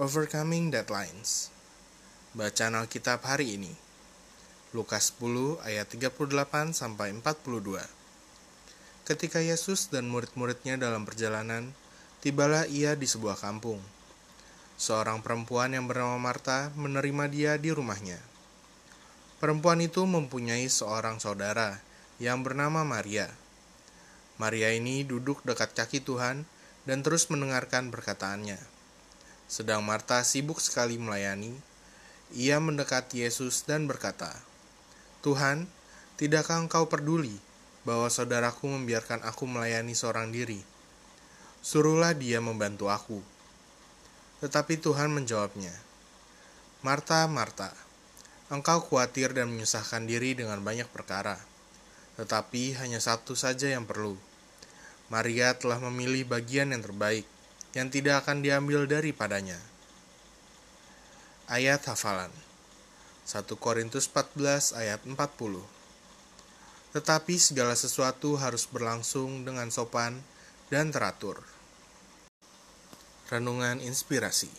Overcoming Deadlines Bacaan Alkitab hari ini Lukas 10 ayat 38 sampai 42 Ketika Yesus dan murid-muridnya dalam perjalanan, tibalah ia di sebuah kampung. Seorang perempuan yang bernama Marta menerima dia di rumahnya. Perempuan itu mempunyai seorang saudara yang bernama Maria. Maria ini duduk dekat kaki Tuhan dan terus mendengarkan perkataannya. Sedang Marta sibuk sekali melayani, ia mendekati Yesus dan berkata, "Tuhan, tidakkah Engkau peduli bahwa saudaraku membiarkan aku melayani seorang diri? Suruhlah dia membantu aku." Tetapi Tuhan menjawabnya, "Marta, Marta, engkau khawatir dan menyusahkan diri dengan banyak perkara, tetapi hanya satu saja yang perlu." Maria telah memilih bagian yang terbaik, yang tidak akan diambil daripadanya. Ayat hafalan 1 Korintus 14 ayat 40 Tetapi segala sesuatu harus berlangsung dengan sopan dan teratur. Renungan Inspirasi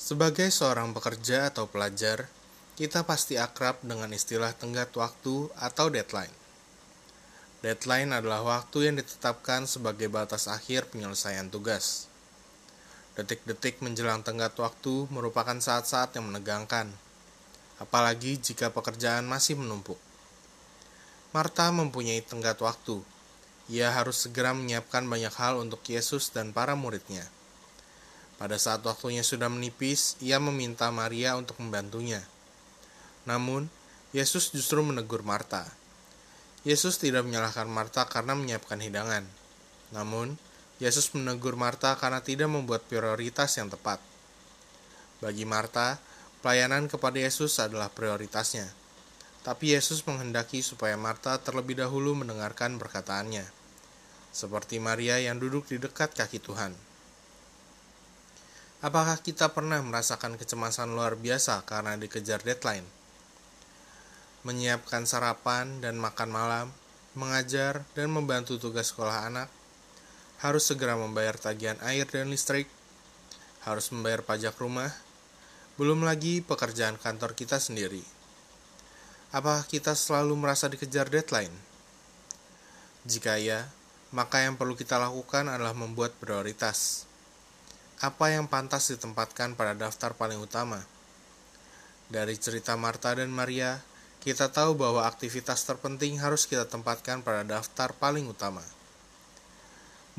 Sebagai seorang pekerja atau pelajar, kita pasti akrab dengan istilah tenggat waktu atau deadline. Deadline adalah waktu yang ditetapkan sebagai batas akhir penyelesaian tugas. Detik-detik menjelang tenggat waktu merupakan saat-saat yang menegangkan, apalagi jika pekerjaan masih menumpuk. Marta mempunyai tenggat waktu. Ia harus segera menyiapkan banyak hal untuk Yesus dan para muridnya. Pada saat waktunya sudah menipis, ia meminta Maria untuk membantunya. Namun, Yesus justru menegur Marta Yesus tidak menyalahkan Marta karena menyiapkan hidangan. Namun, Yesus menegur Marta karena tidak membuat prioritas yang tepat. Bagi Marta, pelayanan kepada Yesus adalah prioritasnya. Tapi Yesus menghendaki supaya Marta terlebih dahulu mendengarkan perkataannya, seperti Maria yang duduk di dekat kaki Tuhan. Apakah kita pernah merasakan kecemasan luar biasa karena dikejar deadline? Menyiapkan sarapan dan makan malam, mengajar dan membantu tugas sekolah anak, harus segera membayar tagihan air dan listrik, harus membayar pajak rumah, belum lagi pekerjaan kantor kita sendiri. Apakah kita selalu merasa dikejar deadline? Jika ya, maka yang perlu kita lakukan adalah membuat prioritas. Apa yang pantas ditempatkan pada daftar paling utama? Dari cerita Marta dan Maria, kita tahu bahwa aktivitas terpenting harus kita tempatkan pada daftar paling utama.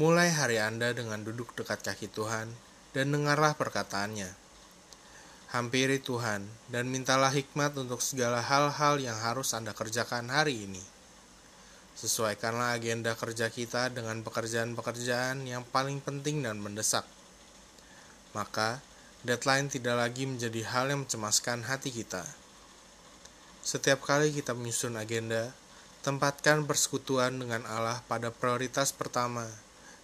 Mulai hari Anda dengan duduk dekat kaki Tuhan dan dengarlah perkataannya. Hampiri Tuhan dan mintalah hikmat untuk segala hal-hal yang harus Anda kerjakan hari ini. Sesuaikanlah agenda kerja kita dengan pekerjaan-pekerjaan yang paling penting dan mendesak. Maka, deadline tidak lagi menjadi hal yang mencemaskan hati kita. Setiap kali kita menyusun agenda, tempatkan persekutuan dengan Allah pada prioritas pertama,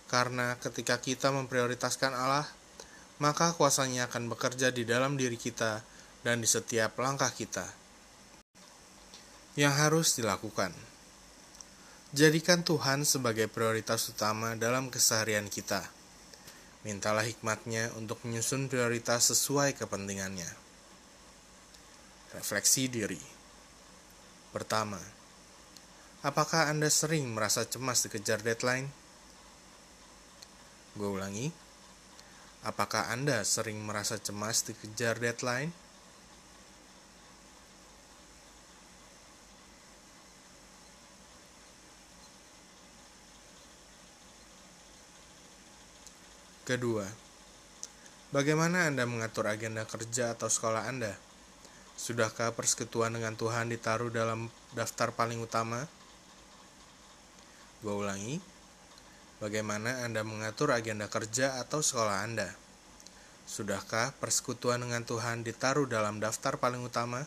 karena ketika kita memprioritaskan Allah, maka kuasanya akan bekerja di dalam diri kita dan di setiap langkah kita. Yang harus dilakukan Jadikan Tuhan sebagai prioritas utama dalam keseharian kita. Mintalah hikmatnya untuk menyusun prioritas sesuai kepentingannya. Refleksi diri. Pertama, apakah Anda sering merasa cemas dikejar deadline? Gue ulangi, apakah Anda sering merasa cemas dikejar deadline? Kedua, bagaimana Anda mengatur agenda kerja atau sekolah Anda? Sudahkah persekutuan dengan Tuhan ditaruh dalam daftar paling utama? Gue ulangi, bagaimana Anda mengatur agenda kerja atau sekolah Anda? Sudahkah persekutuan dengan Tuhan ditaruh dalam daftar paling utama?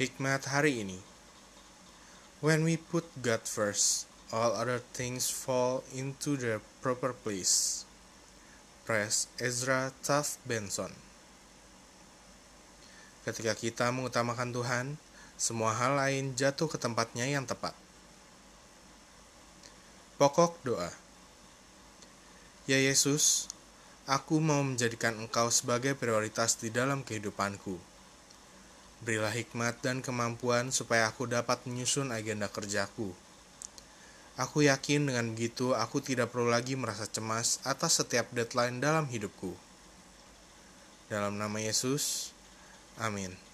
Hikmat hari ini When we put God first, all other things fall into their proper place. Press Ezra Taft Benson Ketika kita mengutamakan Tuhan, semua hal lain jatuh ke tempatnya yang tepat. Pokok doa Ya Yesus, aku mau menjadikan Engkau sebagai prioritas di dalam kehidupanku. Berilah hikmat dan kemampuan supaya aku dapat menyusun agenda kerjaku. Aku yakin dengan begitu aku tidak perlu lagi merasa cemas atas setiap deadline dalam hidupku. Dalam nama Yesus, amin.